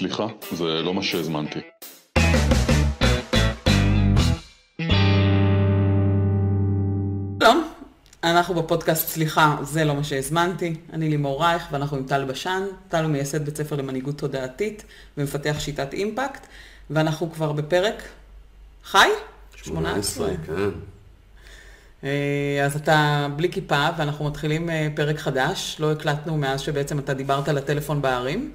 סליחה, זה לא מה שהזמנתי. שלום, אנחנו בפודקאסט סליחה, זה לא מה שהזמנתי. אני לימור רייך ואנחנו עם טל בשן. טל הוא מייסד בית ספר למנהיגות תודעתית ומפתח שיטת אימפקט, ואנחנו כבר בפרק חי? 18, כן. אה, אז אתה בלי כיפה ואנחנו מתחילים אה, פרק חדש, לא הקלטנו מאז שבעצם אתה דיברת לטלפון בערים.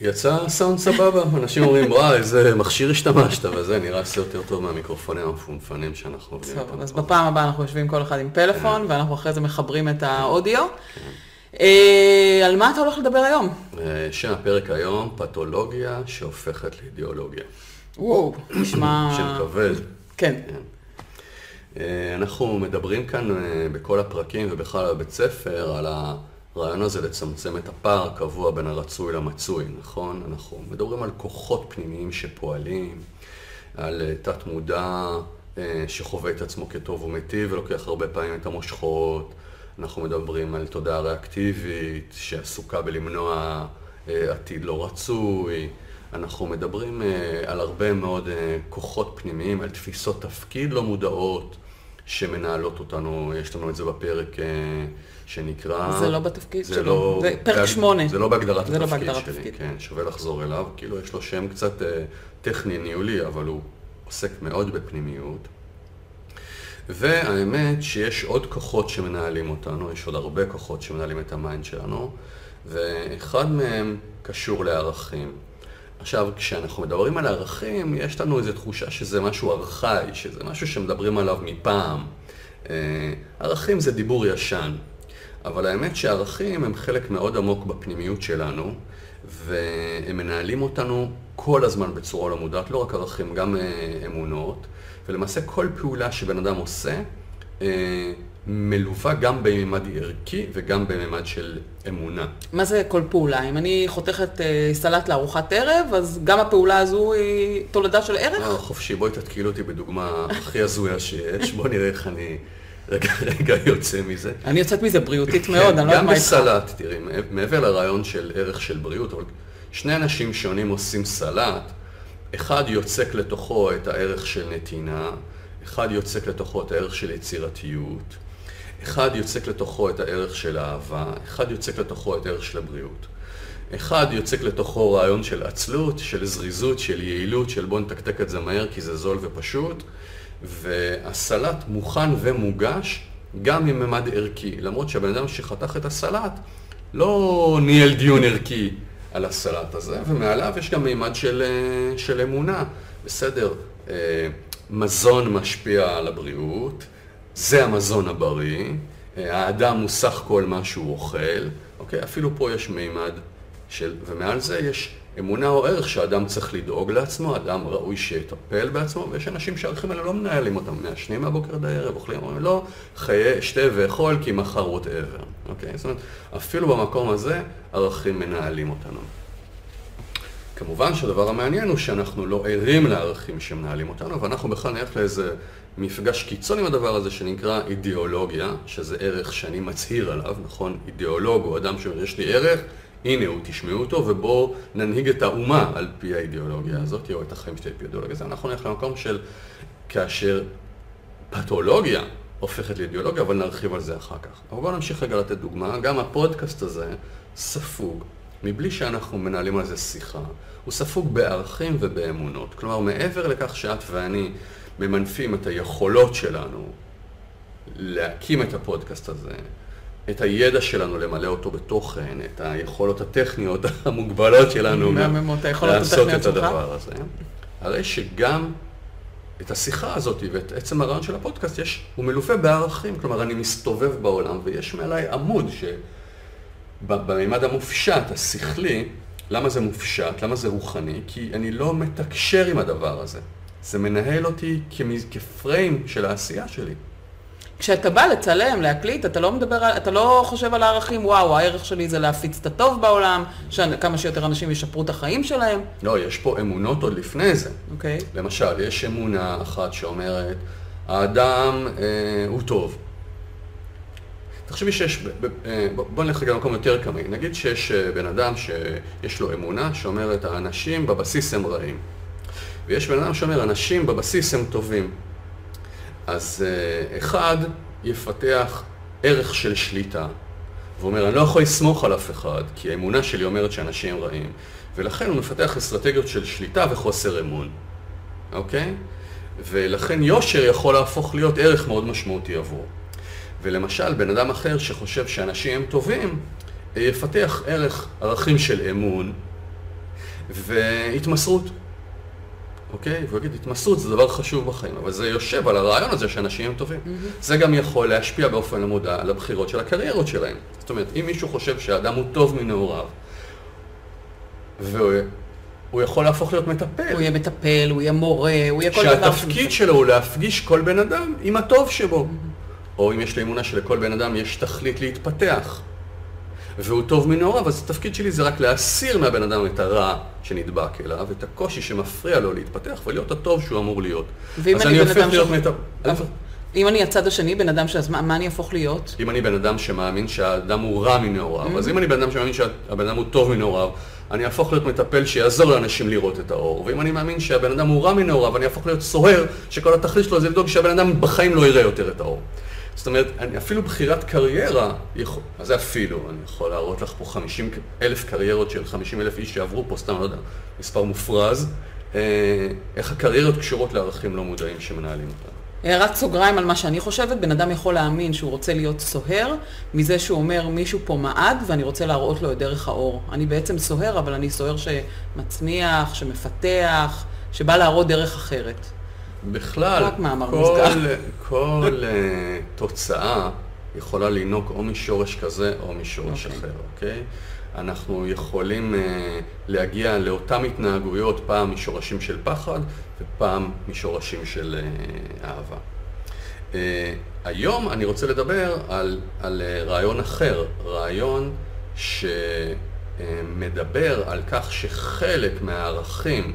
יצא סאונד סבבה, אנשים אומרים, וואי, איזה מכשיר השתמשת, וזה נראה עושה יותר טוב מהמיקרופונים המפונפנים שאנחנו עובדים טוב, אז בפעם הבאה אנחנו יושבים כל אחד עם פלאפון, ואנחנו אחרי זה מחברים את האודיו. אה, על מה אתה הולך לדבר היום? אה, שם הפרק היום, פתולוגיה שהופכת לאידיאולוגיה. וואו, נשמע... שם כבד. כן. אה, אנחנו מדברים כאן בכל הפרקים ובכלל בבית ספר על הרעיון הזה לצמצם את הפער הקבוע בין הרצוי למצוי, נכון? אנחנו מדברים על כוחות פנימיים שפועלים, על אה, תת מודע שחווה את עצמו כטוב ומיטיב ולוקח הרבה פעמים את המושכות. אנחנו מדברים על תודעה ריאקטיבית שעסוקה בלמנוע עתיד לא רצוי. אנחנו מדברים על הרבה מאוד כוחות פנימיים, על תפיסות תפקיד לא מודעות. שמנהלות אותנו, יש לנו את זה בפרק אה, שנקרא... זה לא בתפקיד זה שלו, לא, זה פרק שמונה. זה לא בהגדרת זה לא התפקיד בהגדרת שלי, התפקיד. כן, שווה לחזור אליו, כאילו יש לו שם קצת אה, טכני ניהולי, אבל הוא עוסק מאוד בפנימיות. והאמת שיש עוד כוחות שמנהלים אותנו, יש עוד הרבה כוחות שמנהלים את ה mind שלנו, ואחד מהם קשור לערכים. עכשיו, כשאנחנו מדברים על ערכים, יש לנו איזו תחושה שזה משהו ארכאי, שזה משהו שמדברים עליו מפעם. אה, ערכים זה דיבור ישן, אבל האמת שערכים הם חלק מאוד עמוק בפנימיות שלנו, והם מנהלים אותנו כל הזמן בצורה לא מודעת, לא רק ערכים, גם אה, אמונות, ולמעשה כל פעולה שבן אדם עושה, אה, מלווה גם בממד ערכי וגם בממד של אמונה. מה זה כל פעולה? אם אני חותכת אה, סלט לארוחת ערב, אז גם הפעולה הזו היא תולדה של ערך? חופשי, בואי תתקיל אותי בדוגמה הכי הזויה שיש, בוא נראה איך אני רגע, רגע יוצא מזה. אני יוצאת מזה בריאותית מאוד, אני לא יודעת גם מה איתך. בסלט, תראי, מעבר לרעיון של ערך של בריאות, אבל שני אנשים שונים עושים סלט, אחד יוצק לתוכו את הערך של נתינה, אחד יוצק לתוכו את הערך של יצירתיות, אחד יוצק לתוכו את הערך של אהבה, אחד יוצק לתוכו את הערך של הבריאות. אחד יוצק לתוכו רעיון של עצלות, של זריזות, של יעילות, של בוא נתקתק את זה מהר כי זה זול ופשוט, והסלט מוכן ומוגש גם עם ממד ערכי, למרות שהבן אדם שחתך את הסלט לא ניהל דיון ערכי על הסלט הזה, ומעליו יש גם מימד של, אה, של אמונה. בסדר, אה, מזון משפיע על הבריאות, זה המזון הבריא, האדם הוא סך כל מה שהוא אוכל, אוקיי? אפילו פה יש מימד של, ומעל זה יש אמונה או ערך שאדם צריך לדאוג לעצמו, אדם ראוי שיטפל בעצמו, ויש אנשים שהערכים האלה לא מנהלים אותם, מעשנים מהבוקר עד הערב, אוכלים, אומרים לא, חיי, שתה ואכול כי מחר ווטאבר, אוקיי? זאת אומרת, אפילו במקום הזה ערכים מנהלים אותנו. כמובן שהדבר המעניין הוא שאנחנו לא ערים לערכים שמנהלים אותנו, ואנחנו בכלל נלך לאיזה מפגש קיצון עם הדבר הזה שנקרא אידיאולוגיה, שזה ערך שאני מצהיר עליו, נכון? אידיאולוג הוא אדם שאומר, יש לי ערך, הנה הוא, תשמעו אותו, ובואו ננהיג את האומה על פי האידיאולוגיה הזאת, או את החיים שלי על פי האידיאולוגיה הזאת. אנחנו נלך למקום של כאשר פתולוגיה הופכת לאידיאולוגיה, אבל נרחיב על זה אחר כך. אבל בואו נמשיך רגע לתת דוגמה, גם הפודקאסט הזה ספוג, מבלי שאנחנו מנהלים על זה שיחה, הוא ספוג בערכים ובאמונות. כלומר, מעבר לכך שאת ואני ממנפים את היכולות שלנו להקים את הפודקאסט הזה, את הידע שלנו למלא אותו בתוכן, את היכולות הטכניות המוגבלות שלנו מהממות, היכולות לעשות הטכניות את שלך. הדבר הזה. הרי שגם את השיחה הזאת ואת עצם הרעיון של הפודקאסט, יש, הוא מלווה בערכים, כלומר אני מסתובב בעולם ויש מעליי עמוד שבמימד המופשט, השכלי, למה זה מופשט? למה זה רוחני? כי אני לא מתקשר עם הדבר הזה. זה מנהל אותי כמז- כפריים של העשייה שלי. כשאתה בא לצלם, להקליט, אתה לא מדבר, על- אתה לא חושב על הערכים, וואו, הערך שלי זה להפיץ את הטוב בעולם, שכמה שיותר אנשים ישפרו את החיים שלהם, לא, יש פה אמונות עוד לפני זה. אוקיי? למשל, יש אמונה אחת שאומרת, האדם אה, הוא טוב. תחשבי שיש, אה, בוא נלך רגע למקום יותר קמאי, נגיד שיש אה, בן אדם שיש לו אמונה שאומרת האנשים בבסיס הם רעים. ויש בן אדם שאומר אנשים בבסיס הם טובים. אז אחד יפתח ערך של שליטה, ואומר אני לא יכול לסמוך על אף אחד, כי האמונה שלי אומרת שאנשים רעים, ולכן הוא מפתח אסטרטגיות של שליטה וחוסר אמון, אוקיי? ולכן יושר יכול להפוך להיות ערך מאוד משמעותי עבורו. ולמשל, בן אדם אחר שחושב שאנשים הם טובים, יפתח ערך, ערכים של אמון והתמסרות. אוקיי? והוא יגיד, התמסרות זה דבר חשוב בחיים, אבל זה יושב על הרעיון הזה שאנשים הם טובים. Mm-hmm. זה גם יכול להשפיע באופן המודע על הבחירות של הקריירות שלהם. זאת אומרת, אם מישהו חושב שהאדם הוא טוב מנעוריו, והוא יכול להפוך להיות מטפל. הוא יהיה מטפל, הוא יהיה מורה, הוא יהיה כל דבר. שהתפקיד שלו הוא להפגיש כל בן אדם עם הטוב שבו. Mm-hmm. או אם יש לי אמונה שלכל בן אדם יש תכלית להתפתח. והוא טוב מנעוריו, אז התפקיד שלי זה רק להסיר מהבן אדם את הרע שנדבק אליו, את הקושי שמפריע לו להתפתח ולהיות הטוב שהוא אמור להיות. אז אני הופך להיות ש... מטפל. אם אני הצד השני, בן אדם שאז מה, מה אני אהפוך להיות? אם אני בן אדם שמאמין שהאדם הוא רע מנעוריו, mm-hmm. אז אם אני בן אדם שמאמין שהבן אדם הוא טוב מנעוריו, אני אהפוך להיות מטפל שיעזור לאנשים לראות את האור. ואם אני מאמין שהבן אדם הוא רע מנעוריו, אני אהפוך להיות סוהר, שכל התכלית שלו זה לדאוג שהבן אדם בחיים לא יראה יותר את האור. זאת אומרת, אני, אפילו בחירת קריירה, מה זה אפילו? אני יכול להראות לך פה 50 אלף קריירות של 50 אלף איש שעברו פה, סתם, לא יודע, מספר מופרז, אה, איך הקריירות קשורות לערכים לא מודעים שמנהלים אותנו. הערת סוגריים על מה שאני חושבת, בן אדם יכול להאמין שהוא רוצה להיות סוהר, מזה שהוא אומר מישהו פה מעד ואני רוצה להראות לו את דרך האור. אני בעצם סוהר, אבל אני סוהר שמצמיח, שמפתח, שבא להראות דרך אחרת. בכלל, כל, כל uh, תוצאה יכולה לינוק או משורש כזה או משורש okay. אוקיי. אחר, אוקיי? אנחנו יכולים uh, להגיע לאותן התנהגויות, פעם משורשים של פחד ופעם משורשים של uh, אהבה. Uh, היום אני רוצה לדבר על, על uh, רעיון אחר, רעיון שמדבר על כך שחלק מהערכים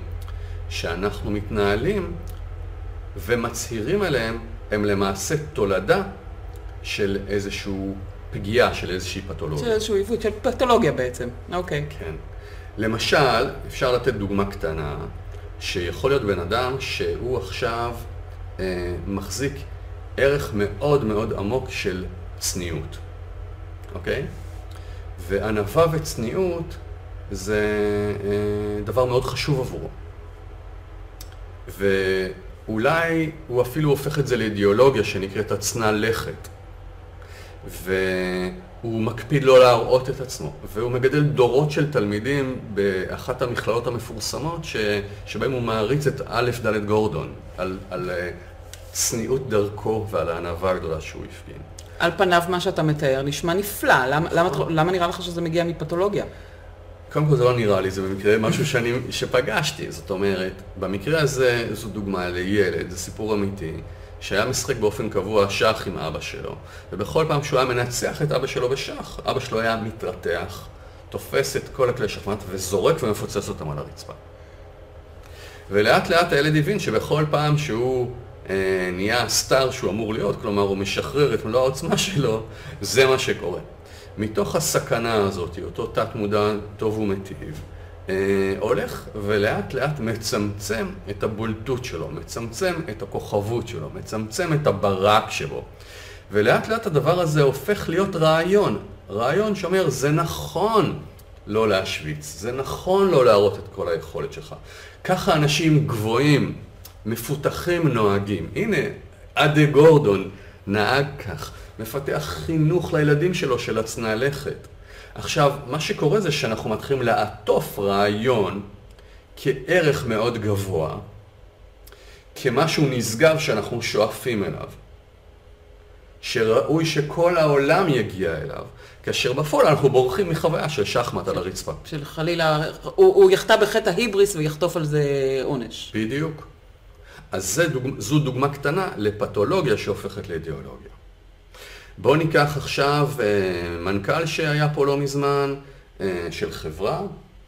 שאנחנו מתנהלים ומצהירים עליהם, הם למעשה תולדה של איזשהו פגיעה, של איזושהי פתולוגיה. של איזשהו עיוות, של פתולוגיה בעצם, אוקיי. כן. למשל, אפשר לתת דוגמה קטנה, שיכול להיות בן אדם שהוא עכשיו אה, מחזיק ערך מאוד מאוד עמוק של צניעות, אוקיי? וענווה וצניעות זה אה, דבר מאוד חשוב עבורו. ו... אולי הוא אפילו הופך את זה לאידיאולוגיה שנקראת הצנע לכת. והוא מקפיד לא להראות את עצמו, והוא מגדל דורות של תלמידים באחת המכללות המפורסמות ש... שבהם הוא מעריץ את א' ד' גורדון על, על אה, צניעות דרכו ועל הענווה הגדולה שהוא הפגין. על פניו מה שאתה מתאר נשמע נפלא, למה, למה, למה נראה לך שזה מגיע מפתולוגיה? קודם כל זה לא נראה לי, זה במקרה משהו שאני, שפגשתי, זאת אומרת, במקרה הזה זו דוגמה לילד, זה סיפור אמיתי, שהיה משחק באופן קבוע שח עם אבא שלו, ובכל פעם שהוא היה מנצח את אבא שלו בשח, אבא שלו היה מתרתח, תופס את כל הכלי שחמט וזורק ומפוצץ אותם על הרצפה. ולאט לאט הילד הבין שבכל פעם שהוא אה, נהיה הסטאר שהוא אמור להיות, כלומר הוא משחרר את מלוא העוצמה שלו, זה מה שקורה. מתוך הסכנה הזאת, אותו תת מודע טוב ומיטיב, אה, הולך ולאט לאט מצמצם את הבולטות שלו, מצמצם את הכוכבות שלו, מצמצם את הברק שבו. ולאט לאט הדבר הזה הופך להיות רעיון. רעיון שאומר, זה נכון לא להשוויץ, זה נכון לא להראות את כל היכולת שלך. ככה אנשים גבוהים, מפותחים נוהגים. הנה, אדה גורדון נהג כך. מפתח חינוך לילדים שלו של הצנע לכת. עכשיו, מה שקורה זה שאנחנו מתחילים לעטוף רעיון כערך מאוד גבוה, כמשהו נשגב שאנחנו שואפים אליו, שראוי שכל העולם יגיע אליו, כאשר בפועל אנחנו בורחים מחוויה של שחמט על הרצפה. של חלילה, הוא, הוא יחטא בחטא ההיבריס ויחטוף על זה עונש. בדיוק. אז דוג, זו דוגמה קטנה לפתולוגיה שהופכת לאידיאולוגיה. בואו ניקח עכשיו אה, מנכ"ל שהיה פה לא מזמן, אה, של חברה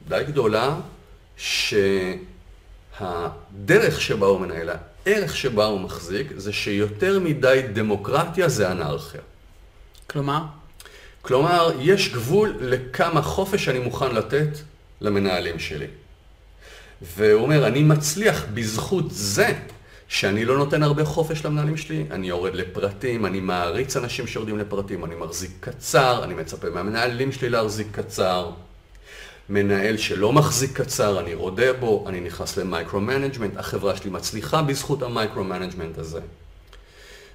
די גדולה, שהדרך שבה הוא מנהל, הערך שבה הוא מחזיק, זה שיותר מדי דמוקרטיה זה אנרכיה. כלומר? כלומר, יש גבול לכמה חופש אני מוכן לתת למנהלים שלי. והוא אומר, אני מצליח בזכות זה שאני לא נותן הרבה חופש למנהלים שלי, אני יורד לפרטים, אני מעריץ אנשים שיורדים לפרטים, אני מחזיק קצר, אני מצפה מהמנהלים שלי להחזיק קצר. מנהל שלא מחזיק קצר, אני רודה בו, אני נכנס ל micro-management, החברה שלי מצליחה בזכות ה micro-management הזה.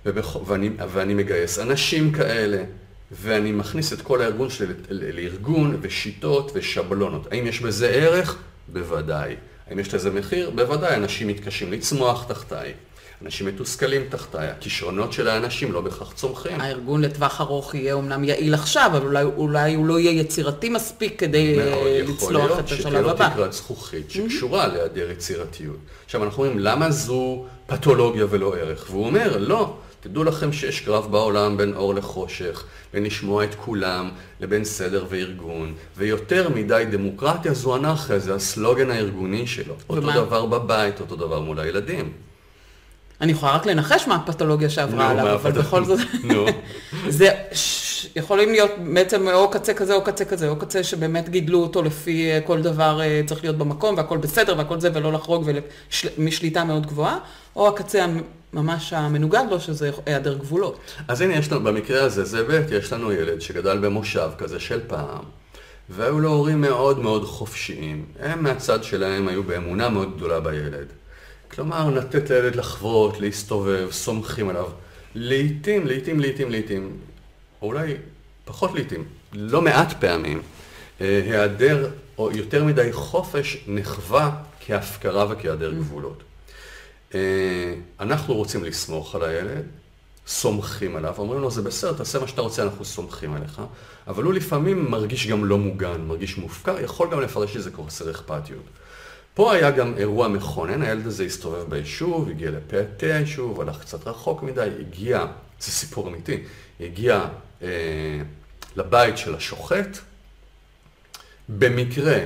ובח... ואני, ואני מגייס אנשים כאלה, ואני מכניס את כל הארגון שלי לארגון ושיטות ושבלונות. האם יש בזה ערך? בוודאי. האם יש לזה מחיר? בוודאי, אנשים מתקשים לצמוח תחתיי. אנשים מתוסכלים תחתיי, הכישרונות של האנשים לא בהכרח צומחים. הארגון לטווח ארוך יהיה אומנם יעיל עכשיו, אבל אולי, אולי הוא לא יהיה יצירתי מספיק כדי אה, לצלוח את השלב הבא. מאוד יכול להיות שתהיה לו תקרת זכוכית שקשורה mm-hmm. להיעדר יצירתיות. עכשיו אנחנו אומרים, למה זו פתולוגיה ולא ערך? והוא אומר, לא, תדעו לכם שיש קרב בעולם בין אור לחושך, בין לשמוע את כולם לבין סדר וארגון, ויותר מדי דמוקרטיה זו אנרכיה, זה הסלוגן הארגוני שלו. ומה? אותו דבר בבית, אותו דבר מול הילדים. אני יכולה רק לנחש מה הפתולוגיה שעברה עליו, אבל בכל זאת, זה יכולים להיות בעצם או קצה כזה או קצה כזה, או קצה שבאמת גידלו אותו לפי אה, כל דבר אה, צריך להיות במקום והכל בסדר והכל זה ולא לחרוג ומשליטה מאוד גבוהה, או הקצה ממש המנוגד לו שזה היעדר גבולות. אז הנה יש לנו, במקרה הזה זה ב', יש לנו ילד שגדל במושב כזה של פעם. והיו לו הורים מאוד מאוד חופשיים. הם מהצד שלהם היו באמונה מאוד גדולה בילד. כלומר, לתת לילד לחוות, להסתובב, סומכים עליו. לעיתים, לעיתים, לעיתים, לעיתים, או אולי פחות לעיתים, לא מעט פעמים, אה, היעדר או יותר מדי חופש נחווה כהפקרה וכהיעדר mm. גבולות. אה, אנחנו רוצים לסמוך על הילד, סומכים עליו, אומרים לו, זה בסדר, תעשה מה שאתה רוצה, אנחנו סומכים עליך, אבל הוא לפעמים מרגיש גם לא מוגן, מרגיש מופקר, יכול גם לפרש את זה כחוסר אכפתיות. פה היה גם אירוע מכונן, הילד הזה הסתובב ביישוב, הגיע לפאתי היישוב, הלך קצת רחוק מדי, הגיע, זה סיפור אמיתי, הגיע אה, לבית של השוחט, במקרה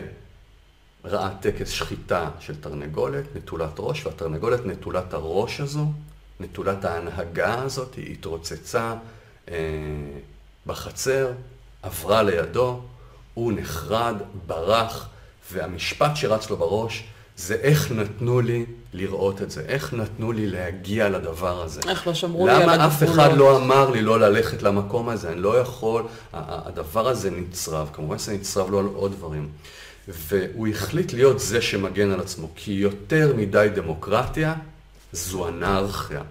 ראה טקס שחיטה של תרנגולת, נטולת ראש, והתרנגולת נטולת הראש הזו, נטולת ההנהגה הזאת, היא התרוצצה אה, בחצר, עברה לידו, הוא נחרד, ברח, והמשפט שרץ לו בראש זה איך נתנו לי לראות את זה, איך נתנו לי להגיע לדבר הזה. איך לא שמרו לי על הגבולות. למה אף אחד לא אמר לי לא ללכת למקום הזה, אני לא יכול, הדבר הזה נצרב, כמובן שזה נצרב לו על עוד דברים. והוא החליט להיות זה שמגן על עצמו, כי יותר מדי דמוקרטיה זו אנרכיה.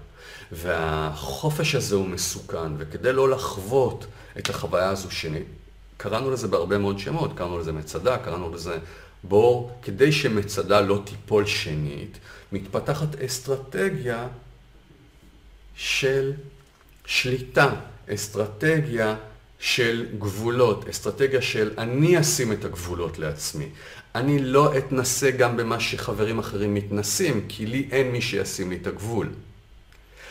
והחופש הזה הוא מסוכן, וכדי לא לחוות את החוויה הזו שנית, קראנו לזה בהרבה מאוד שמות, קראנו לזה מצדה, קראנו לזה בור, כדי שמצדה לא תיפול שנית, מתפתחת אסטרטגיה של שליטה, אסטרטגיה של גבולות, אסטרטגיה של אני אשים את הגבולות לעצמי. אני לא אתנסה גם במה שחברים אחרים מתנסים, כי לי אין מי שישים לי את הגבול.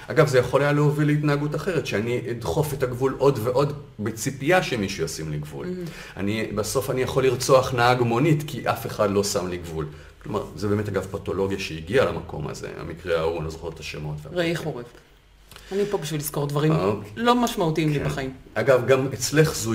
אגב, זה יכול היה להוביל להתנהגות אחרת, שאני אדחוף את הגבול עוד ועוד בציפייה שמישהו ישים לי גבול. Mm-hmm. אני, בסוף אני יכול לרצוח נהג מונית, כי אף אחד לא שם לי גבול. כלומר, זה באמת אגב פתולוגיה שהגיעה למקום הזה, המקרה ההוא, אני לא זוכר את השמות. ראי חורף. אני פה בשביל לזכור דברים אוקיי. לא משמעותיים לי כן. בחיים. אגב, גם אצלך זו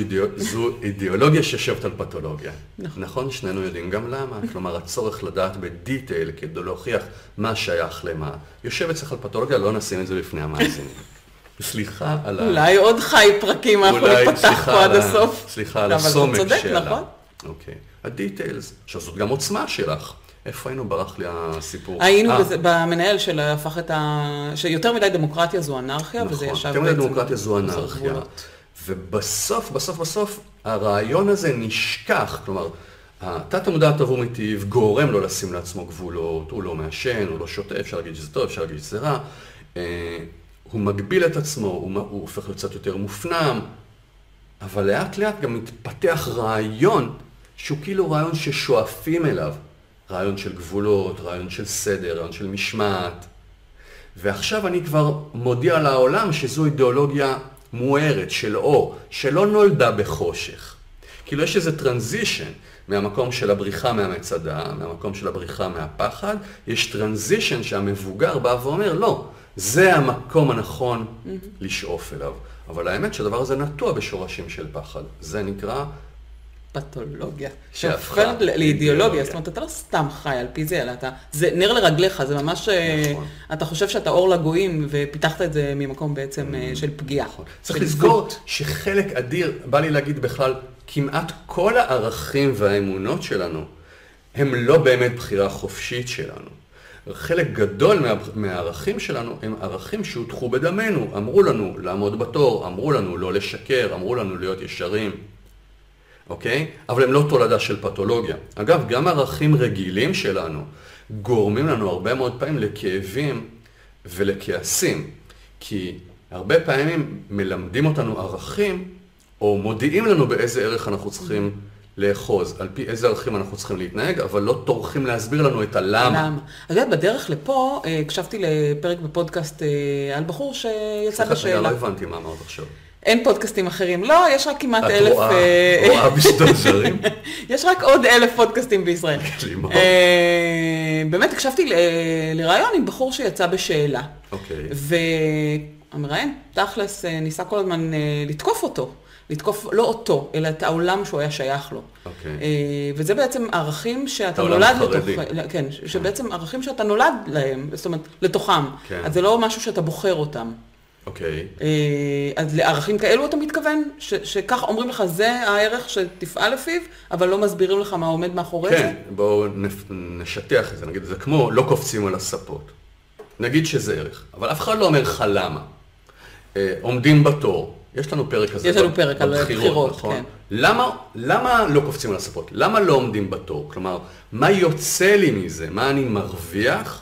אידיאולוגיה שיושבת על פתולוגיה. נכון. נכון? שנינו יודעים גם למה. כלומר, הצורך לדעת בדיטייל כדי להוכיח מה שייך למה. יושב אצלך על פתולוגיה, לא נשים את זה בפני המאזינים. סליחה על ה... אולי עוד חי פרקים אנחנו נפתח פה עד הסוף. סליחה על הסומק שלה. אבל אתה צודק, נכון? אוקיי. הדיטיילס. עכשיו, זאת גם עוצמה שלך. איפה היינו? ברח לי הסיפור. היינו בזה, במנהל של הפך את ה... שיותר מדי דמוקרטיה זו אנרכיה, נכון, וזה ישב בעצם... נכון, יותר מדי דמוקרטיה זו אנרכיה. ובסוף, בסוף, בסוף, הרעיון הזה נשכח. כלומר, התת המודע הטוב ומיטיב גורם לו לשים לעצמו גבולות, הוא לא מעשן, הוא לא שותה, אפשר להגיד שזה טוב, אפשר להגיד שזה רע. אה, הוא מגביל את עצמו, הוא, הוא הופך להיות קצת יותר מופנם, אבל לאט לאט גם מתפתח רעיון שהוא כאילו רעיון ששואפים אליו. רעיון של גבולות, רעיון של סדר, רעיון של משמעת. ועכשיו אני כבר מודיע לעולם שזו אידיאולוגיה מוארת של אור, שלא נולדה בחושך. כאילו יש איזה טרנזישן מהמקום של הבריחה מהמצדה, מהמקום של הבריחה מהפחד, יש טרנזישן שהמבוגר בא ואומר, לא, זה המקום הנכון לשאוף אליו. אבל האמת שהדבר הזה נטוע בשורשים של פחד. זה נקרא פתולוגיה. שהפכה לאידיאולוגיה. זאת אומרת, אתה לא סתם חי על פי זה, אלא אתה, זה נר לרגליך, זה ממש, אה, נכון. אתה חושב שאתה אור לגויים, ופיתחת את זה ממקום בעצם אה, של פגיעה. נכון. צריך לזכור. שחלק אדיר, בא לי להגיד בכלל, כמעט כל הערכים והאמונות שלנו הם לא באמת בחירה חופשית שלנו. חלק גדול מה, מהערכים שלנו הם ערכים שהוטחו בדמנו. אמרו לנו לעמוד בתור, אמרו לנו לא לשקר, אמרו לנו להיות ישרים, אוקיי? אבל הם לא תולדה של פתולוגיה. אגב, גם ערכים רגילים שלנו גורמים לנו הרבה מאוד פעמים לכאבים ולכעסים. כי הרבה פעמים מלמדים אותנו ערכים, או מודיעים לנו באיזה ערך אנחנו צריכים לאחוז, על פי איזה ערכים אנחנו צריכים להתנהג, אבל לא טורחים להסביר לנו את הלמה. למה? יודעת, בדרך לפה, אה, הקשבתי לפרק בפודקאסט אה, על בחור שיצא סליחה, בשאלה. לא הבנתי מה אמרת עכשיו. אין פודקאסטים אחרים, לא, יש רק כמעט את אלף... רואה, אה, רואה בשדות זרים? יש רק עוד אלף פודקאסטים בישראל. לימור. אה, באמת הקשבתי ל- לראיון עם בחור שיצא בשאלה. אוקיי. והמראיין, תכלס, אה, ניסה כל הזמן לתקוף אותו. לתקוף לא אותו, אלא את העולם שהוא היה שייך לו. אוקיי. אה, וזה בעצם ערכים שאתה נולד החרדי. לתוך... כן, שבעצם ערכים שאתה נולד להם, זאת אומרת, לתוכם. כן. אז זה לא משהו שאתה בוחר אותם. אוקיי. אה, אז לערכים כאלו אתה מתכוון? ש- שכך אומרים לך, זה הערך שתפעל לפיו, אבל לא מסבירים לך מה עומד מאחורי זה? כן, בואו נשטח את זה, נגיד, זה כמו לא קופצים על הספות. נגיד שזה ערך, אבל אף אחד לא אומר לך למה. אה, עומדים בתור, יש לנו פרק כזה יש לנו פרק על בחירות, נכון? כן. למה, למה לא קופצים על הספות? למה לא עומדים בתור? כלומר, מה יוצא לי מזה? מה אני מרוויח?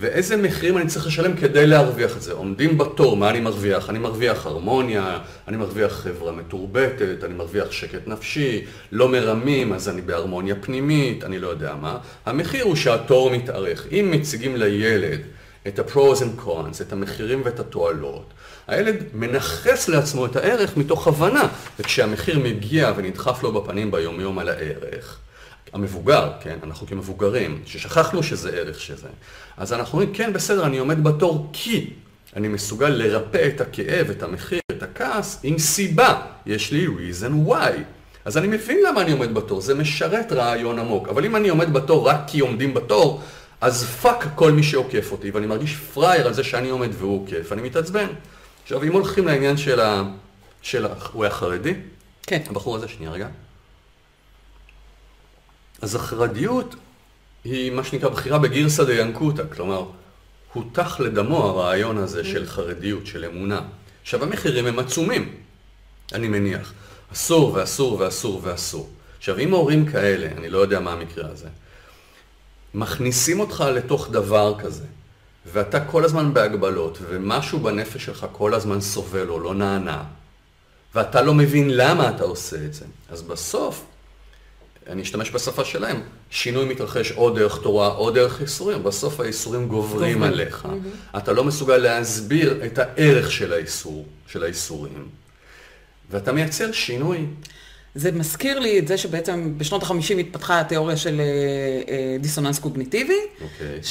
ואיזה מחירים אני צריך לשלם כדי להרוויח את זה? עומדים בתור, מה אני מרוויח? אני מרוויח הרמוניה, אני מרוויח חברה מתורבתת, אני מרוויח שקט נפשי, לא מרמים, אז אני בהרמוניה פנימית, אני לא יודע מה. המחיר הוא שהתור מתארך. אם מציגים לילד את ה-pros and cons, את המחירים ואת התועלות, הילד מנכס לעצמו את הערך מתוך הבנה, וכשהמחיר מגיע ונדחף לו בפנים ביומיום על הערך, המבוגר, כן, אנחנו כמבוגרים, ששכחנו שזה ערך שזה, אז אנחנו אומרים, כן, בסדר, אני עומד בתור כי אני מסוגל לרפא את הכאב, את המחיר, את הכעס, עם סיבה. יש לי reason why. אז אני מבין למה אני עומד בתור, זה משרת רעיון עמוק. אבל אם אני עומד בתור רק כי עומדים בתור, אז fuck כל מי שעוקף אותי, ואני מרגיש פראייר על זה שאני עומד והוא עוקף, אני מתעצבן. עכשיו, אם הולכים לעניין של ה... של ה... הוא היה חרדי? כן. הבחור הזה, שנייה רגע. אז החרדיות היא מה שנקרא בחירה בגירסא דיאנקותא, כלומר, הותח לדמו הרעיון הזה של חרדיות, של אמונה. עכשיו, המחירים הם עצומים, אני מניח. אסור ואסור ואסור ואסור. עכשיו, אם הורים כאלה, אני לא יודע מה המקרה הזה, מכניסים אותך לתוך דבר כזה, ואתה כל הזמן בהגבלות, ומשהו בנפש שלך כל הזמן סובל או לא נענה, ואתה לא מבין למה אתה עושה את זה, אז בסוף, אני אשתמש בשפה שלהם, שינוי מתרחש או דרך תורה או דרך ייסורים, בסוף הייסורים גוברים. עליך. אתה לא מסוגל להסביר את הערך של האיסור, של הייסורים, ואתה מייצר שינוי. זה מזכיר לי את זה שבעצם בשנות ה-50 התפתחה התיאוריה של אה, אה, דיסוננס קוגניטיבי, אוקיי.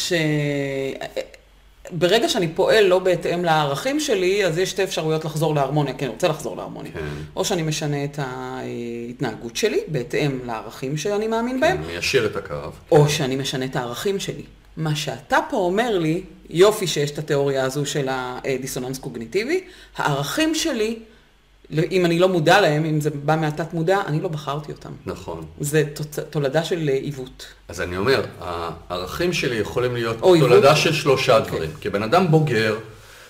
שברגע שאני פועל לא בהתאם לערכים שלי, אז יש שתי אפשרויות לחזור להרמוניה, כן, אני רוצה לחזור להרמוניה. כן. או שאני משנה את ההתנהגות שלי בהתאם לערכים שאני מאמין בהם, מיישר את הקו. או שאני משנה את הערכים שלי. מה שאתה פה אומר לי, יופי שיש את התיאוריה הזו של הדיסוננס קוגניטיבי, הערכים שלי, אם אני לא מודע להם, אם זה בא מהתת מודע, אני לא בחרתי אותם. נכון. זה תוצ... תולדה של אה, עיוות. אז אני אומר, הערכים שלי יכולים להיות או עיוות. תולדה של שלושה אוקיי. דברים. כבן אדם בוגר,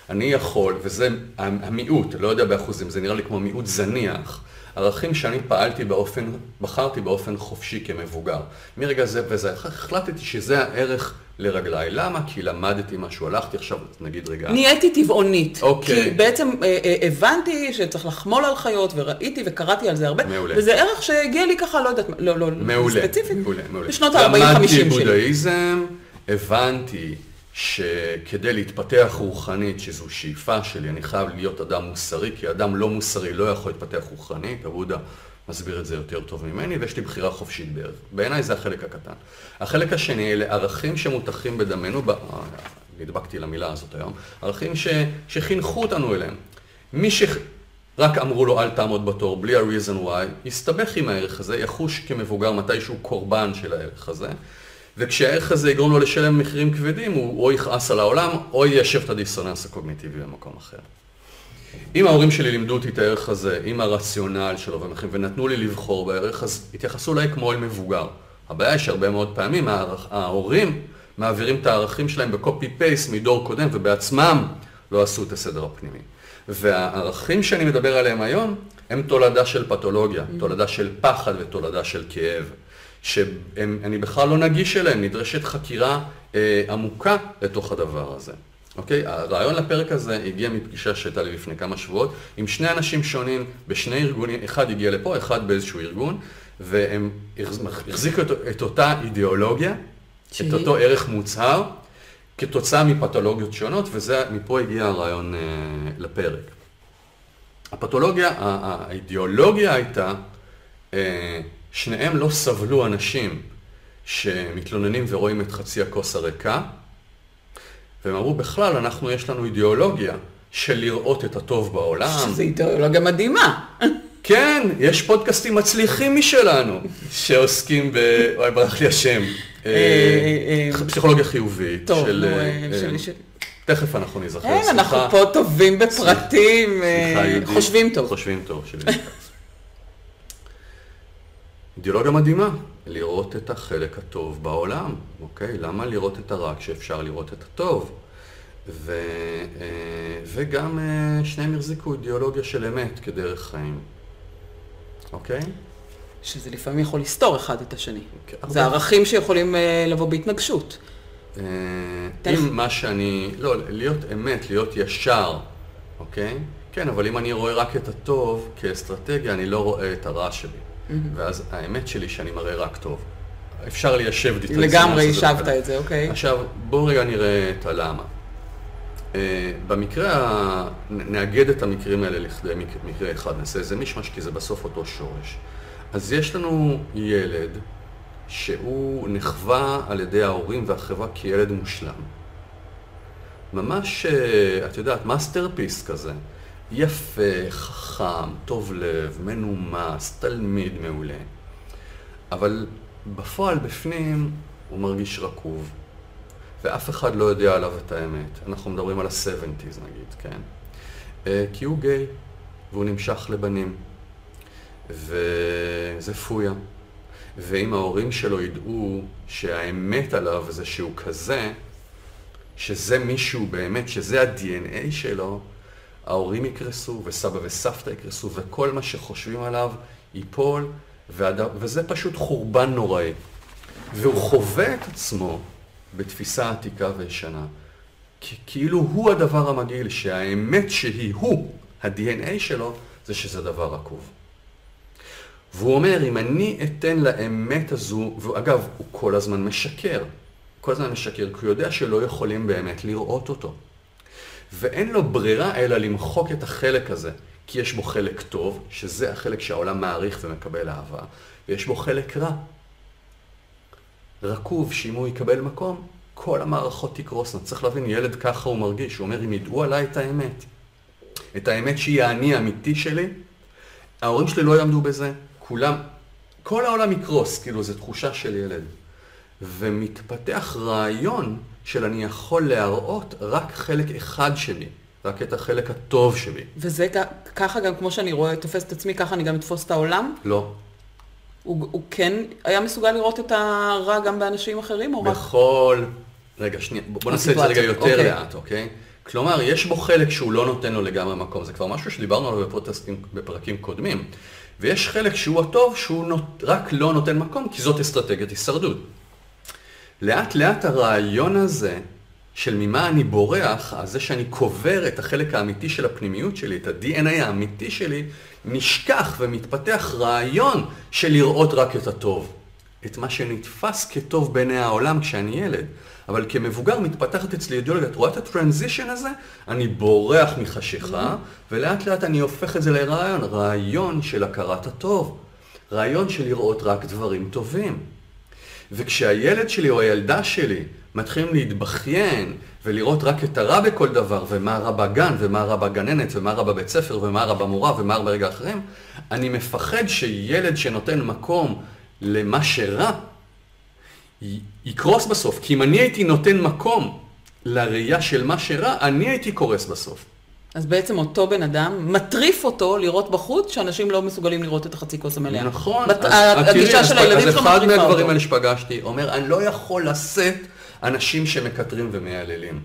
אני יכול, וזה המיעוט, לא יודע באחוזים, זה נראה לי כמו מיעוט זניח, ערכים שאני פעלתי באופן, בחרתי באופן חופשי כמבוגר. מרגע זה וזה, החלטתי שזה הערך לרגליי. למה? כי למדתי משהו, הלכתי עכשיו, נגיד רגע. נהייתי טבעונית. אוקיי. כי בעצם אה, אה, הבנתי שצריך לחמול על חיות, וראיתי וקראתי על זה הרבה. מעולה. וזה ערך שהגיע לי ככה, לא יודעת, לא, לא מעולה, ספציפית. מעולה, מעולה. בשנות ה-40-50 למדתי שלי. בודהיזם, הבנתי שכדי להתפתח רוחנית, שזו שאיפה שלי, אני חייב להיות אדם מוסרי, כי אדם לא מוסרי לא יכול להתפתח רוחנית, הבודה מסביר את זה יותר טוב ממני, ויש לי בחירה חופשית בערך. בעיניי זה החלק הקטן. החלק השני, אלה ערכים שמותחים בדמנו, ב- נדבקתי למילה הזאת היום, ערכים ש, שחינכו אותנו אליהם. מי שרק אמרו לו אל תעמוד בתור, בלי ה-reason why, יסתבך עם הערך הזה, יחוש כמבוגר מתישהו קורבן של הערך הזה, וכשהערך הזה יגרום לו לשלם מחירים כבדים, הוא או יכעס על העולם, או יישב את הדיסוננס הקוגניטיבי במקום אחר. אם ההורים שלי לימדו אותי את הערך הזה, עם הרציונל שלו ומחים, ונתנו לי לבחור בערך, אז התייחסו אליי כמו אל מבוגר. הבעיה היא שהרבה מאוד פעמים ההורים מעבירים את הערכים שלהם בקופי פייסט מדור קודם, ובעצמם לא עשו את הסדר הפנימי. והערכים שאני מדבר עליהם היום, הם תולדה של פתולוגיה, mm-hmm. תולדה של פחד ותולדה של כאב. שאני בכלל לא נגיש אליהם, נדרשת חקירה אה, עמוקה לתוך הדבר הזה. אוקיי? הרעיון לפרק הזה הגיע מפגישה שהייתה לי לפני כמה שבועות עם שני אנשים שונים בשני ארגונים, אחד הגיע לפה, אחד באיזשהו ארגון, והם החזיקו את, את אותה אידיאולוגיה, שהיא? את אותו ערך מוצהר, כתוצאה מפתולוגיות שונות, ומפה הגיע הרעיון אה, לפרק. הפתולוגיה, האידיאולוגיה הייתה, אה, שניהם לא סבלו אנשים שמתלוננים ורואים את חצי הכוס הריקה, והם אמרו, בכלל, אנחנו, יש לנו אידיאולוגיה של לראות את הטוב בעולם. שזו אידיאולוגיה מדהימה. כן, יש פודקאסטים מצליחים משלנו, שעוסקים ב... וואי, ברח לי השם. אה, אה, אה, פסיכולוגיה חיובית. טוב, של... תכף אנחנו נזכר. אין, אנחנו פה טובים בפרטים, חושבים טוב. חושבים טוב, של אידיאולוגיה מדהימה, לראות את החלק הטוב בעולם, אוקיי? למה לראות את הרע כשאפשר לראות את הטוב? ו, אה, וגם אה, שניהם החזיקו אידיאולוגיה של אמת כדרך חיים, אוקיי? שזה לפעמים יכול לסתור אחד את השני. כן, זה הרבה... ערכים שיכולים אה, לבוא בהתנגשות. אם מה שאני, לא, להיות אמת, להיות ישר, אוקיי? כן, אבל אם אני רואה רק את הטוב כאסטרטגיה, אני לא רואה את הרע שלי. Mm-hmm. ואז האמת שלי שאני מראה רק טוב. אפשר ליישב דיטרקציה. לגמרי יישבת את זה, אוקיי. עכשיו, בואו רגע נראה את הלמה. Uh, במקרה. נאגד את המקרים האלה לכדי מקרה אחד, נעשה איזה מישמש, כי זה בסוף אותו שורש. אז יש לנו ילד שהוא נחווה על ידי ההורים והחברה כילד מושלם. ממש, uh, את יודעת, masterpiece כזה. יפה, חכם, טוב לב, מנומס, תלמיד מעולה. אבל בפועל, בפנים, הוא מרגיש רקוב. ואף אחד לא יודע עליו את האמת. אנחנו מדברים על ה-70's נגיד, כן? אה, כי הוא גיי, והוא נמשך לבנים. וזה פויה. ואם ההורים שלו ידעו שהאמת עליו זה שהוא כזה, שזה מישהו באמת, שזה ה-DNA שלו, ההורים יקרסו, וסבא וסבתא יקרסו, וכל מה שחושבים עליו ייפול, והד... וזה פשוט חורבן נוראי. והוא חווה את עצמו בתפיסה עתיקה וישנה, כאילו הוא הדבר המגעיל, שהאמת שהיא הוא, ה-DNA שלו, זה שזה דבר רקוב. והוא אומר, אם אני אתן לאמת הזו, ואגב, הוא כל הזמן משקר, כל הזמן משקר, כי הוא יודע שלא יכולים באמת לראות אותו. ואין לו ברירה אלא למחוק את החלק הזה, כי יש בו חלק טוב, שזה החלק שהעולם מעריך ומקבל אהבה, ויש בו חלק רע. רקוב, שאם הוא יקבל מקום, כל המערכות תקרוסנה. צריך להבין, ילד ככה הוא מרגיש, הוא אומר, אם ידעו עליי את האמת, את האמת שהיא האני האמיתי שלי, ההורים שלי לא יעמדו בזה, כולם, כל העולם יקרוס, כאילו, זו תחושה של ילד. ומתפתח רעיון של אני יכול להראות רק חלק אחד שלי, רק את החלק הטוב שלי. וזה ככה גם כמו שאני רואה, תופס את עצמי, ככה אני גם אתפוס את העולם? לא. הוא, הוא כן היה מסוגל לראות את הרע גם באנשים אחרים, או רק... בכל... רגע, שנייה, בוא נעשה את זה רגע יותר אוקיי. לאט, אוקיי? כלומר, יש בו חלק שהוא לא נותן לו לגמרי מקום, זה כבר משהו שדיברנו עליו בפרטסטים, בפרקים קודמים. ויש חלק שהוא הטוב, שהוא נות, רק לא נותן מקום, כי זאת אסטרטגיית הישרדות. לאט לאט הרעיון הזה של ממה אני בורח, אז זה שאני קובר את החלק האמיתי של הפנימיות שלי, את ה-DNA האמיתי שלי, נשכח ומתפתח רעיון של לראות רק את הטוב. את מה שנתפס כטוב בעיני העולם כשאני ילד. אבל כמבוגר מתפתחת אצלי אידיאולוגיה, את רואה את הטרנזישן הזה? אני בורח מחשיכה, ולאט לאט אני הופך את זה לרעיון, רעיון של הכרת הטוב. רעיון של לראות רק דברים טובים. וכשהילד שלי או הילדה שלי מתחילים להתבכיין ולראות רק את הרע בכל דבר, ומה רע בגן, ומה רע בגננת, ומה רע בבית ספר, ומה רע במורה, ומה רע ברגע אחרים, אני מפחד שילד שנותן מקום למה שרע, י- יקרוס בסוף. כי אם אני הייתי נותן מקום לראייה של מה שרע, אני הייתי קורס בסוף. אז בעצם אותו בן אדם מטריף אותו לראות בחוץ, שאנשים לא מסוגלים לראות את החצי כוס המלאה. נכון. בת- אז- הגישה אז של הילדים שלו אז אחד מטריפה מהדברים אותו. האלה שפגשתי, אומר, אני לא יכול לשאת אנשים שמקטרים ומייללים.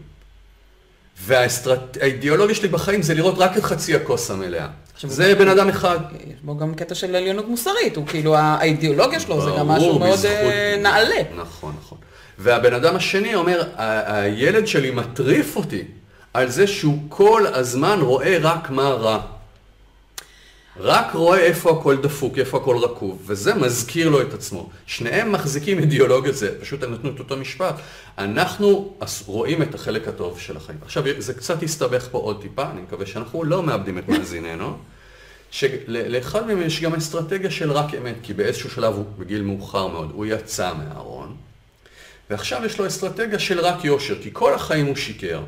והאידיאולוגיה שלי בחיים זה לראות רק את חצי הכוס המלאה. זה בן אדם אחד. יש בו גם קטע של עליונות מוסרית, הוא כאילו, האידיאולוגיה שלו זה גם משהו מאוד אה, נעלה. נכון, נכון. והבן אדם השני אומר, "ה- הילד שלי מטריף אותי על זה שהוא כל הזמן רואה רק מה רע. רק רואה איפה הכל דפוק, איפה הכל רקוב, וזה מזכיר לו את עצמו. שניהם מחזיקים אידיאולוגיה, זה פשוט הם נתנו את אותו משפט. אנחנו רואים את החלק הטוב של החיים. עכשיו, זה קצת הסתבך פה עוד טיפה, אני מקווה שאנחנו לא מאבדים את מאזיננו. שלאחד מהם יש גם אסטרטגיה של רק אמת, כי באיזשהו שלב הוא בגיל מאוחר מאוד, הוא יצא מהארון, ועכשיו יש לו אסטרטגיה של רק יושר, כי כל החיים הוא שיקר.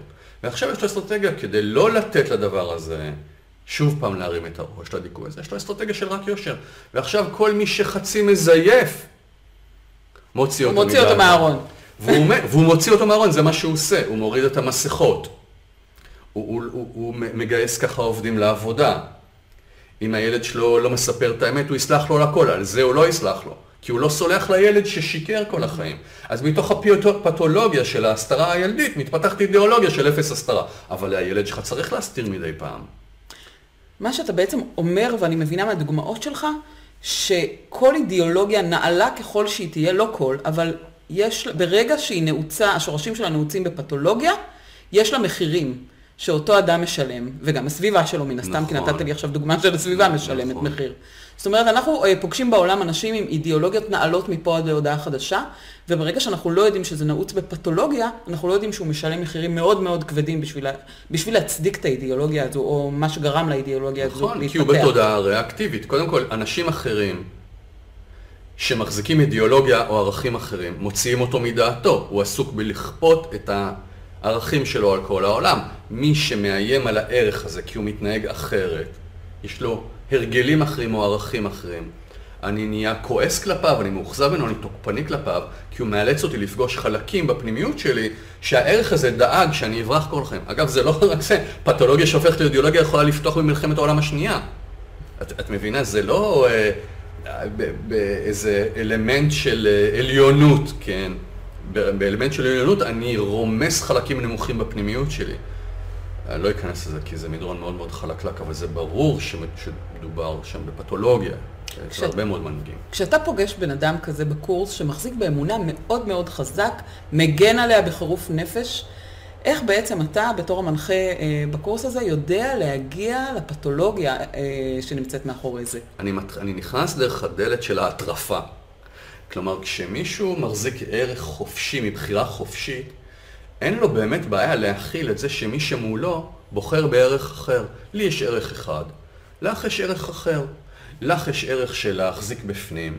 ועכשיו יש לו אסטרטגיה כדי לא לתת לדבר הזה שוב פעם להרים את הראש לדיכוי הזה, יש לו אסטרטגיה של רק יושר. ועכשיו כל מי שחצי מזייף, מוציא אותו מוציא אותו. מהארון. והוא, והוא מוציא אותו מהארון, זה מה שהוא עושה, הוא מוריד את המסכות. הוא, הוא, הוא, הוא מגייס ככה עובדים לעבודה. אם הילד שלו לא מספר את האמת, הוא יסלח לו על הכל, על זה הוא לא יסלח לו. כי הוא לא סולח לילד ששיקר כל החיים. אז מתוך הפתולוגיה של ההסתרה הילדית, מתפתחת אידיאולוגיה של אפס הסתרה. אבל הילד שלך צריך להסתיר מדי פעם. מה שאתה בעצם אומר, ואני מבינה מהדוגמאות שלך, שכל אידיאולוגיה נעלה ככל שהיא תהיה, לא כל, אבל יש, ברגע שהיא נעוצה, השורשים שלה נעוצים בפתולוגיה, יש לה מחירים שאותו אדם משלם, וגם הסביבה שלו מן הסתם, כי נכון. נתת לי עכשיו דוגמה של הסביבה משלמת נכון. מחיר. זאת אומרת, אנחנו אה, פוגשים בעולם אנשים עם אידיאולוגיות נעלות מפה עד להודעה חדשה, וברגע שאנחנו לא יודעים שזה נעוץ בפתולוגיה, אנחנו לא יודעים שהוא משלם מחירים מאוד מאוד כבדים בשביל, בשביל להצדיק את האידיאולוגיה הזו, או מה שגרם לאידיאולוגיה הזו נכון, להתפתח. כי הוא בתודעה ריאקטיבית. קודם כל, אנשים אחרים שמחזיקים אידיאולוגיה או ערכים אחרים, מוציאים אותו מדעתו. הוא עסוק בלכפות את הערכים שלו על כל העולם. מי שמאיים על הערך הזה כי הוא מתנהג אחרת, יש לו הרגלים אחרים או ערכים אחרים. אני נהיה כועס כלפיו, אני מאוכזב ממנו, אני תוקפני כלפיו, כי הוא מאלץ אותי לפגוש חלקים בפנימיות שלי, שהערך הזה דאג שאני אברח כל החיים. אגב, זה לא רק זה, פתולוגיה שהופכת לאידיאולוגיה יכולה לפתוח במלחמת העולם השנייה. את, את מבינה, זה לא אה, באיזה אלמנט של אה, עליונות, כן? באלמנט של עליונות אני רומס חלקים נמוכים בפנימיות שלי. אני לא אכנס לזה כי זה מדרון מאוד מאוד חלקלק, אבל זה ברור שמ- שמדובר שם בפתולוגיה, אצל כש- הרבה מאוד מנהיגים. כשאתה פוגש בן אדם כזה בקורס שמחזיק באמונה מאוד מאוד חזק, מגן עליה בחירוף נפש, איך בעצם אתה, בתור המנחה אה, בקורס הזה, יודע להגיע לפתולוגיה אה, שנמצאת מאחורי זה? אני, מת... אני נכנס דרך הדלת של ההטרפה. כלומר, כשמישהו מחזיק ערך חופשי מבחירה חופשית, אין לו באמת בעיה להכיל את זה שמי שמולו בוחר בערך אחר. לי יש ערך אחד, לך יש ערך אחר. לך יש ערך של להחזיק בפנים,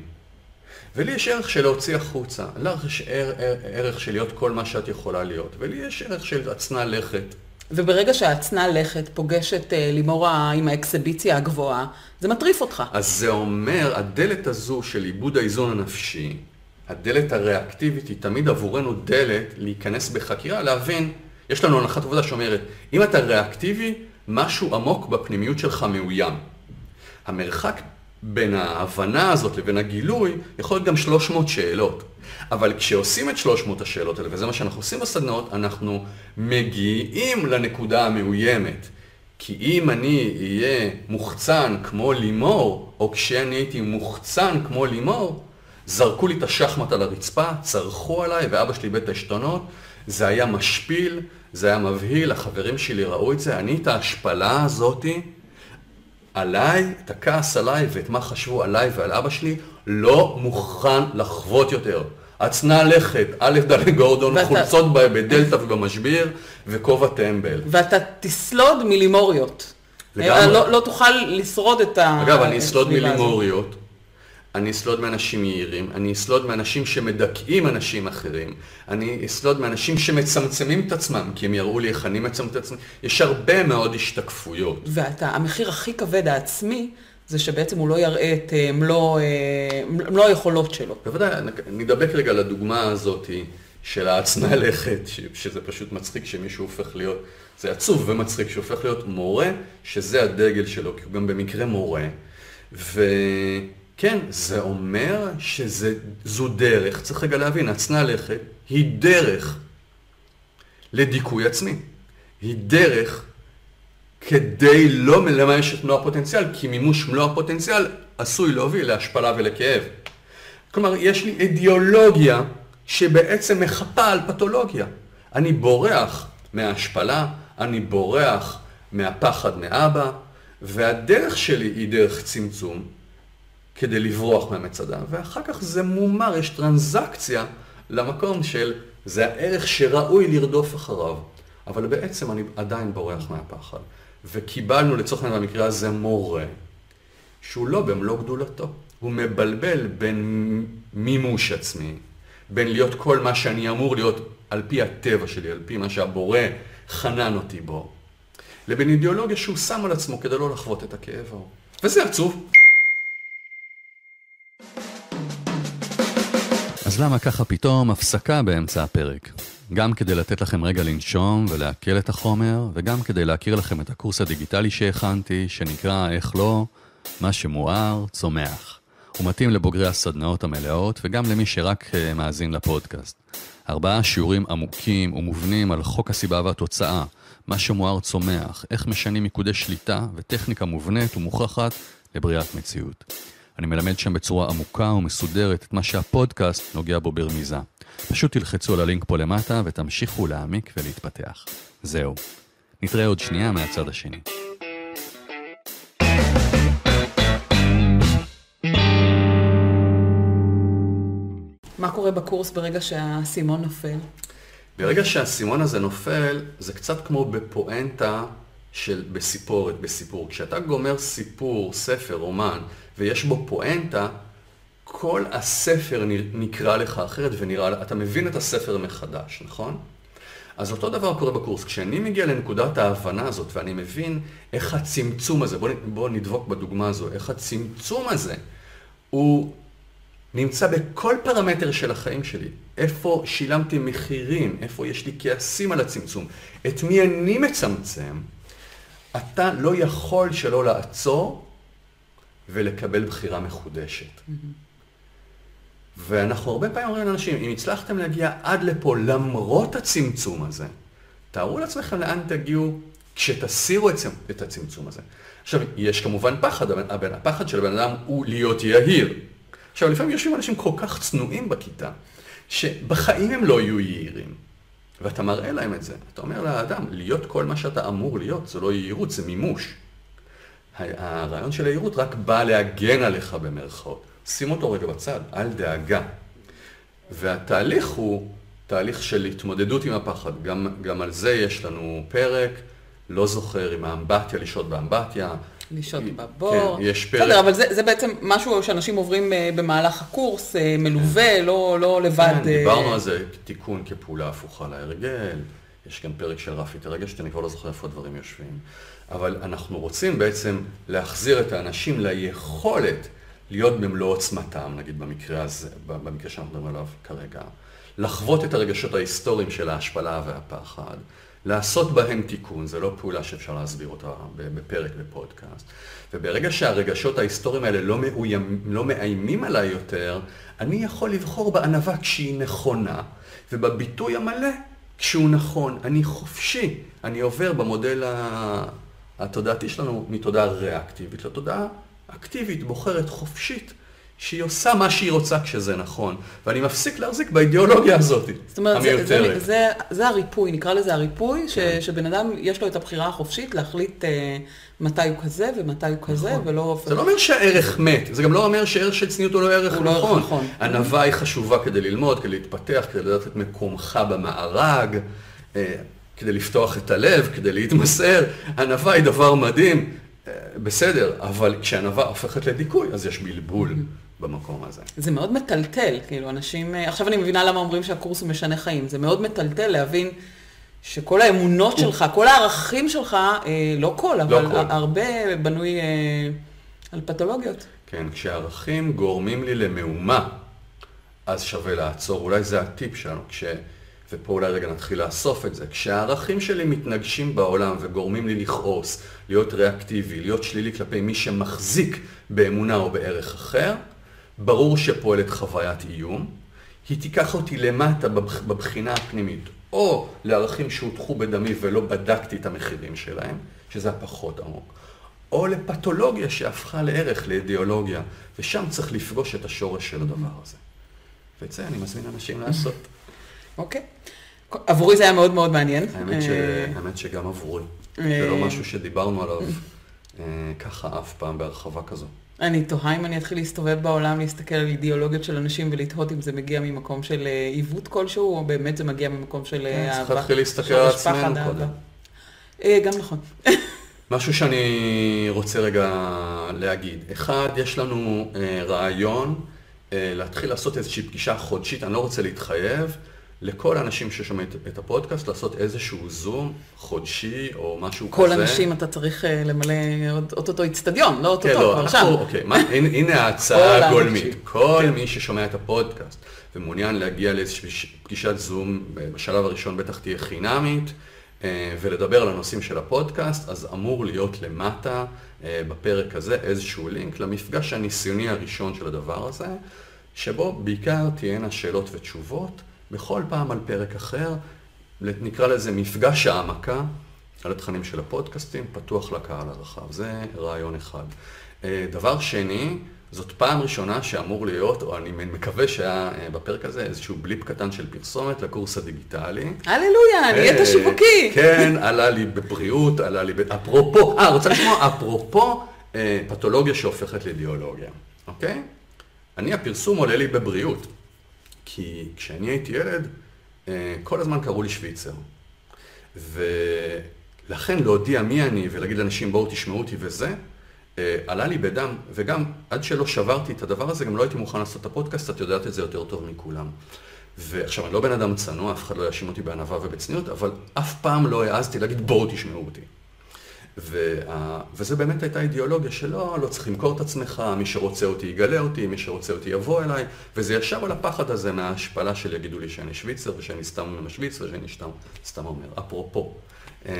ולי יש ערך של להוציא החוצה. לך יש ער, ער, ערך של להיות כל מה שאת יכולה להיות, ולי יש ערך של הצנע לכת. וברגע שהצנע לכת פוגשת אה, לימור ה- עם האקסביציה הגבוהה, זה מטריף אותך. אז זה אומר, הדלת הזו של איבוד האיזון הנפשי, הדלת הריאקטיבית היא תמיד עבורנו דלת להיכנס בחקירה, להבין, יש לנו הנחת עבודה שאומרת, אם אתה ריאקטיבי, משהו עמוק בפנימיות שלך מאוים. המרחק בין ההבנה הזאת לבין הגילוי יכול להיות גם 300 שאלות. אבל כשעושים את 300 השאלות האלה, וזה מה שאנחנו עושים בסדנאות, אנחנו מגיעים לנקודה המאוימת. כי אם אני אהיה מוחצן כמו לימור, או כשאני הייתי מוחצן כמו לימור, זרקו לי את השחמט על הרצפה, צרחו עליי, ואבא שלי איבד את העשתונות, זה היה משפיל, זה היה מבהיל, החברים שלי ראו את זה, אני את ההשפלה הזאתי, עליי, את הכעס עליי ואת מה חשבו עליי ועל אבא שלי, לא מוכן לחוות יותר. הצנע לכת, א' ד' גורדון, ואתה- חולצות בדלתא ובמשביר, וכובע טמבל. ואתה תסלוד מלימוריות. לגמרי. אה, לא, לא תוכל לשרוד את ה... אגב, אני אסלוד הזאת. אני אסלוד מאנשים יהירים, אני אסלוד מאנשים שמדכאים אנשים אחרים, אני אסלוד מאנשים שמצמצמים את עצמם, כי הם יראו לי איך אני מצמצם את עצמי. יש הרבה מאוד השתקפויות. ואתה, המחיר הכי כבד העצמי, זה שבעצם הוא לא יראה את אה, מלוא, אה, מלוא היכולות שלו. בוודאי, נדבק רגע לדוגמה הזאת של העצמה לכת, שזה פשוט מצחיק שמישהו הופך להיות, זה עצוב ומצחיק שהוא הופך להיות מורה, שזה הדגל שלו, כי הוא גם במקרה מורה. וכן, זה אומר שזו דרך, צריך רגע להבין, הצנע לכת היא דרך לדיכוי עצמי. היא דרך כדי לא לממש את מלוא הפוטנציאל, כי מימוש מלוא הפוטנציאל עשוי להוביל להשפלה ולכאב. כלומר, יש לי אידיאולוגיה שבעצם מחפה על פתולוגיה. אני בורח מההשפלה, אני בורח מהפחד מאבא, והדרך שלי היא דרך צמצום כדי לברוח מהמצדה, ואחר כך זה מומר, יש טרנזקציה למקום של זה הערך שראוי לרדוף אחריו, אבל בעצם אני עדיין בורח מהפחד. וקיבלנו לצורך העניין במקרה הזה מורה, שהוא לא במלוא גדולתו. הוא מבלבל בין מימוש עצמי, בין להיות כל מה שאני אמור להיות על פי הטבע שלי, על פי מה שהבורא חנן אותי בו, לבין אידיאולוגיה שהוא שם על עצמו כדי לא לחוות את הכאב ההוא. וזה עצוב. אז למה ככה פתאום הפסקה באמצע הפרק? גם כדי לתת לכם רגע לנשום ולעכל את החומר, וגם כדי להכיר לכם את הקורס הדיגיטלי שהכנתי, שנקרא איך לא, מה שמואר, צומח. הוא מתאים לבוגרי הסדנאות המלאות וגם למי שרק uh, מאזין לפודקאסט. ארבעה שיעורים עמוקים ומובנים על חוק הסיבה והתוצאה, מה שמואר צומח, איך משנים מיקודי שליטה וטכניקה מובנית ומוכחת לבריאת מציאות. אני מלמד שם בצורה עמוקה ומסודרת את מה שהפודקאסט נוגע בו ברמיזה. פשוט תלחצו על הלינק פה למטה ותמשיכו להעמיק ולהתפתח. זהו. נתראה עוד שנייה מהצד השני. מה קורה בקורס ברגע שהאסימון נופל? ברגע שהאסימון הזה נופל, זה קצת כמו בפואנטה של בסיפורת, בסיפור. כשאתה גומר סיפור, ספר, רומן, ויש בו פואנטה, כל הספר נקרא לך אחרת ונראה, אתה מבין את הספר מחדש, נכון? אז אותו דבר קורה בקורס. כשאני מגיע לנקודת ההבנה הזאת ואני מבין איך הצמצום הזה, בוא, בוא נדבוק בדוגמה הזו, איך הצמצום הזה הוא נמצא בכל פרמטר של החיים שלי. איפה שילמתי מחירים, איפה יש לי כעסים על הצמצום, את מי אני מצמצם, אתה לא יכול שלא לעצור ולקבל בחירה מחודשת. Mm-hmm. ואנחנו הרבה פעמים אומרים לאנשים, אם הצלחתם להגיע עד לפה למרות הצמצום הזה, תארו לעצמכם לאן תגיעו כשתסירו את הצמצום הזה. עכשיו, יש כמובן פחד, אבל הפחד של הבן אדם הוא להיות יהיר. עכשיו, לפעמים יושבים אנשים כל כך צנועים בכיתה, שבחיים הם לא יהיו יהירים. ואתה מראה להם את זה. אתה אומר לאדם, להיות כל מה שאתה אמור להיות, זה לא יהירות, זה מימוש. הרעיון של היהירות רק בא להגן עליך במרכאות. שים אותו רגע בצד, אל דאגה. והתהליך הוא תהליך של התמודדות עם הפחד. גם, גם על זה יש לנו פרק, לא זוכר עם האמבטיה, לשהות באמבטיה. לשהות בבור. כן, יש פרק. בסדר, אבל זה, זה בעצם משהו שאנשים עוברים אה, במהלך הקורס, אה, מלווה, כן. לא, לא לבד. כן, דיברנו על זה, תיקון כפעולה הפוכה להרגל. יש גם פרק של רפי תרגש, שאני כבר לא זוכר איפה הדברים יושבים. אבל אנחנו רוצים בעצם להחזיר את האנשים ליכולת להיות במלוא עוצמתם, נגיד במקרה הזה, במקרה שאנחנו מדברים עליו כרגע, לחוות את הרגשות ההיסטוריים של ההשפלה והפחד, לעשות בהם תיקון, זה לא פעולה שאפשר להסביר אותה בפרק בפודקאסט. וברגע שהרגשות ההיסטוריים האלה לא, מאוים, לא מאיימים עליי יותר, אני יכול לבחור בענווה כשהיא נכונה, ובביטוי המלא כשהוא נכון. אני חופשי. אני עובר במודל התודעתי שלנו מתודעה ריאקטיבית לתודעה אקטיבית, בוחרת, חופשית, שהיא עושה מה שהיא רוצה כשזה נכון, ואני מפסיק להחזיק באידיאולוגיה הזאת, זאת אומרת, המיותרת. זה, זה, זה, זה הריפוי, נקרא לזה הריפוי, ש, כן. שבן אדם יש לו את הבחירה החופשית להחליט אה, מתי הוא כזה ומתי הוא כזה, נכון. ולא... זה לא אומר שהערך מת, זה גם לא אומר שערך של צניעות הוא לא ערך הוא נכון. לא נכון. ענווה היא חשובה כדי ללמוד, כדי להתפתח, כדי לדעת את מקומך במארג. אה, כדי לפתוח את הלב, כדי להתמסר, ענווה היא דבר מדהים, בסדר, אבל כשענווה הופכת לדיכוי, אז יש בלבול במקום הזה. זה מאוד מטלטל, כאילו אנשים, אה, עכשיו אני מבינה למה אומרים שהקורס הוא משנה חיים, זה מאוד מטלטל להבין שכל האמונות שלך, כל הערכים שלך, אה, לא כל, אבל כל. הרבה בנוי אה, על פתולוגיות. כן, כשערכים גורמים לי למהומה, אז שווה לעצור. אולי זה הטיפ שלנו, כש... ופה אולי רגע נתחיל לאסוף את זה. כשהערכים שלי מתנגשים בעולם וגורמים לי לכעוס, להיות ריאקטיבי, להיות שלילי כלפי מי שמחזיק באמונה או בערך אחר, ברור שפועלת חוויית איום. היא תיקח אותי למטה בבח- בבחינה הפנימית, או לערכים שהוטחו בדמי ולא בדקתי את המחירים שלהם, שזה הפחות עמוק, או לפתולוגיה שהפכה לערך, לאידיאולוגיה, ושם צריך לפגוש את השורש של הדבר הזה. ואת זה אני מזמין אנשים לעשות. אוקיי. עבורי זה היה מאוד מאוד מעניין. האמת, ש... אה, האמת שגם עבורי. אה, זה לא משהו שדיברנו עליו אה, ככה אף פעם בהרחבה כזו. אני תוהה אם אני אתחיל להסתובב בעולם, להסתכל על אידיאולוגיות של אנשים ולתהות אם זה מגיע ממקום של אה, עיוות כלשהו, או באמת זה מגיע ממקום של אה, כן, צריך אהבה. להתחיל להסתכל על עצמנו. קודם. אה, גם נכון. משהו שאני רוצה רגע להגיד. אחד, יש לנו רעיון להתחיל לעשות איזושהי פגישה חודשית, אני לא רוצה להתחייב, לכל האנשים ששומעים את, הפודקאסט, לעשות איזשהו זום חודשי או משהו כל כזה. אנשים אתה צריך אה, למלא אוטוטו איצטדיון, לא כן, אוטוטו, לא, כבר שם. אוקיי, מה, הנה, הנה כל ההצעה הגולמית. כל כן. מי ששומע את הפודקאסט ומעוניין להגיע לאיזושהי פגישת זום, אה, בשלב הראשון בטח תהיה חינמית, אה, ולדבר על הנושאים של הפודקאסט, אז אמור להיות למטה בפרק הזה איזשהו לינק למפגש הניסיוני הראשון של הדבר הזה, שבו בעיקר תהיינה שאלות ותשובות, בכל פעם על פרק אחר, נקרא לזה מפגש העמקה על התכנים של הפודקאסטים, פתוח לקהל הרחב. זה רעיון אחד. אה, דבר שני, זאת פעם ראשונה שאמור להיות, או אני מקווה שהיה אה, בפרק הזה איזשהו בליפ קטן של פרסומת לקורס הדיגיטלי. הללויה, נהיית אה, שיווקי. כן, עלה לי בבריאות, עלה לי ב... אפרופו, אה, רוצה לשמוע? אפרופו פתולוגיה שהופכת לאידיאולוגיה, אוקיי? אני, הפרסום עולה לי בבריאות, כי כשאני הייתי ילד, אה, כל הזמן קראו לי שוויצר. ולכן להודיע מי אני ולהגיד לאנשים בואו תשמעו אותי וזה, אה, עלה לי בדם, וגם עד שלא שברתי את הדבר הזה, גם לא הייתי מוכן לעשות את הפודקאסט, את יודעת את זה יותר טוב מכולם. ועכשיו, אני לא בן אדם צנוע, אף אחד לא יאשים אותי בענווה ובצניעות, אבל אף פעם לא העזתי להגיד בואו תשמעו אותי. וה... וזה באמת הייתה אידיאולוגיה שלא, לא צריך למכור את עצמך, מי שרוצה אותי יגלה אותי, מי שרוצה אותי יבוא אליי, וזה ישב על הפחד הזה מההשפלה של יגידו לי שאני שוויצר, ושאני סתם משוויץ, ושאני סתם, סתם אומר. אפרופו אה,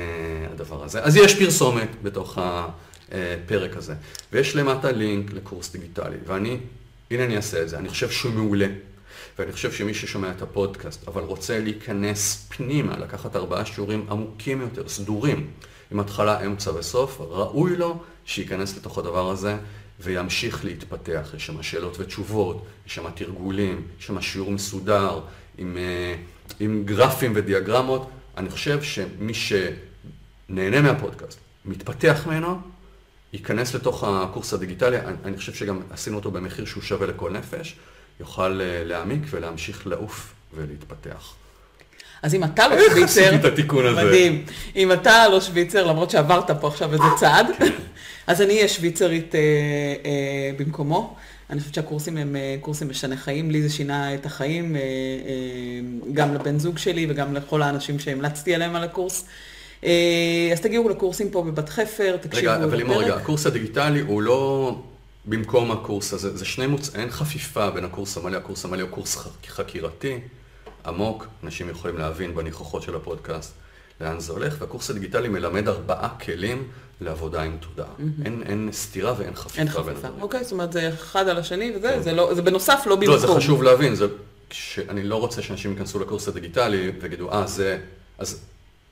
הדבר הזה. אז יש פרסומת בתוך הפרק הזה, ויש למטה לינק לקורס דיגיטלי, ואני, הנה אני אעשה את זה, אני חושב שהוא מעולה. ואני חושב שמי ששומע את הפודקאסט, אבל רוצה להיכנס פנימה, לקחת ארבעה שיעורים עמוקים יותר, סדורים, עם התחלה, אמצע וסוף, ראוי לו שייכנס לתוך הדבר הזה וימשיך להתפתח. יש שם שאלות ותשובות, יש שם תרגולים, יש שם שיעור מסודר, עם, אה, עם גרפים ודיאגרמות. אני חושב שמי שנהנה מהפודקאסט, מתפתח ממנו, ייכנס לתוך הקורס הדיגיטלי, אני, אני חושב שגם עשינו אותו במחיר שהוא שווה לכל נפש, יוכל אה, להעמיק ולהמשיך לעוף ולהתפתח. אז אם אתה לא איך שוויצר, עשיתי את התיקון הזה? מדהים. אם אתה לא שוויצר, למרות שעברת פה עכשיו איזה צעד, אז אני אהיה שוויצרית אה, אה, במקומו. אני חושבת שהקורסים הם אה, קורסים משני חיים, לי זה שינה את החיים, אה, אה, גם לבן זוג שלי וגם לכל האנשים שהמלצתי עליהם על הקורס. אה, אז תגיעו לקורסים פה בבת חפר, תקשיבו רגע, אבל לימור, רגע. הקורס הדיגיטלי הוא לא במקום הקורס הזה, זה שני מוצ... אין חפיפה בין הקורס המלא, הקורס המלא הוא קורס חקירתי, עמוק, אנשים יכולים להבין בניחוחות של הפודקאסט לאן זה הולך, והקורס הדיגיטלי מלמד ארבעה כלים לעבודה עם תודעה. אין, אין סתירה ואין חפיפה אין בין חפיפה. הדברים. אוקיי, זאת אומרת, זה אחד על השני וזה, כן. זה, לא, זה בנוסף, לא במקום. לא, זה חשוב להבין, זה, שאני לא רוצה שאנשים ייכנסו לקורס הדיגיטלי ויגידו, אה, זה, אז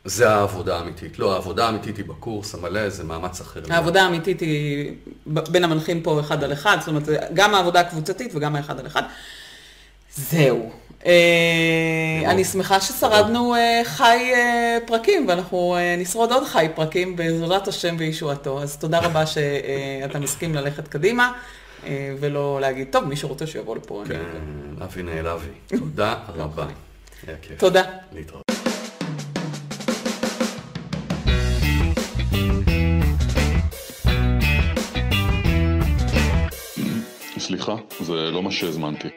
זה העבודה האמיתית. לא, העבודה האמיתית היא בקורס המלא, זה מאמץ אחר. העבודה האמיתית היא בין המנחים פה אחד על אחד, זאת אומרת, גם העבודה הקבוצתית וגם האחד על אחד. זהו. אה. אני שמחה ששרדנו אה, חי אה, פרקים, ואנחנו נשרוד עוד חי פרקים בעזרת השם וישועתו. אז תודה רבה שאתה מסכים ללכת קדימה, ולא להגיד, טוב, מי שרוצה שיבוא לפה. אני-" כן, אבי נעלבי. תודה רבה. היה כיף. תודה. להתראות. סליחה, זה לא מה שהזמנתי.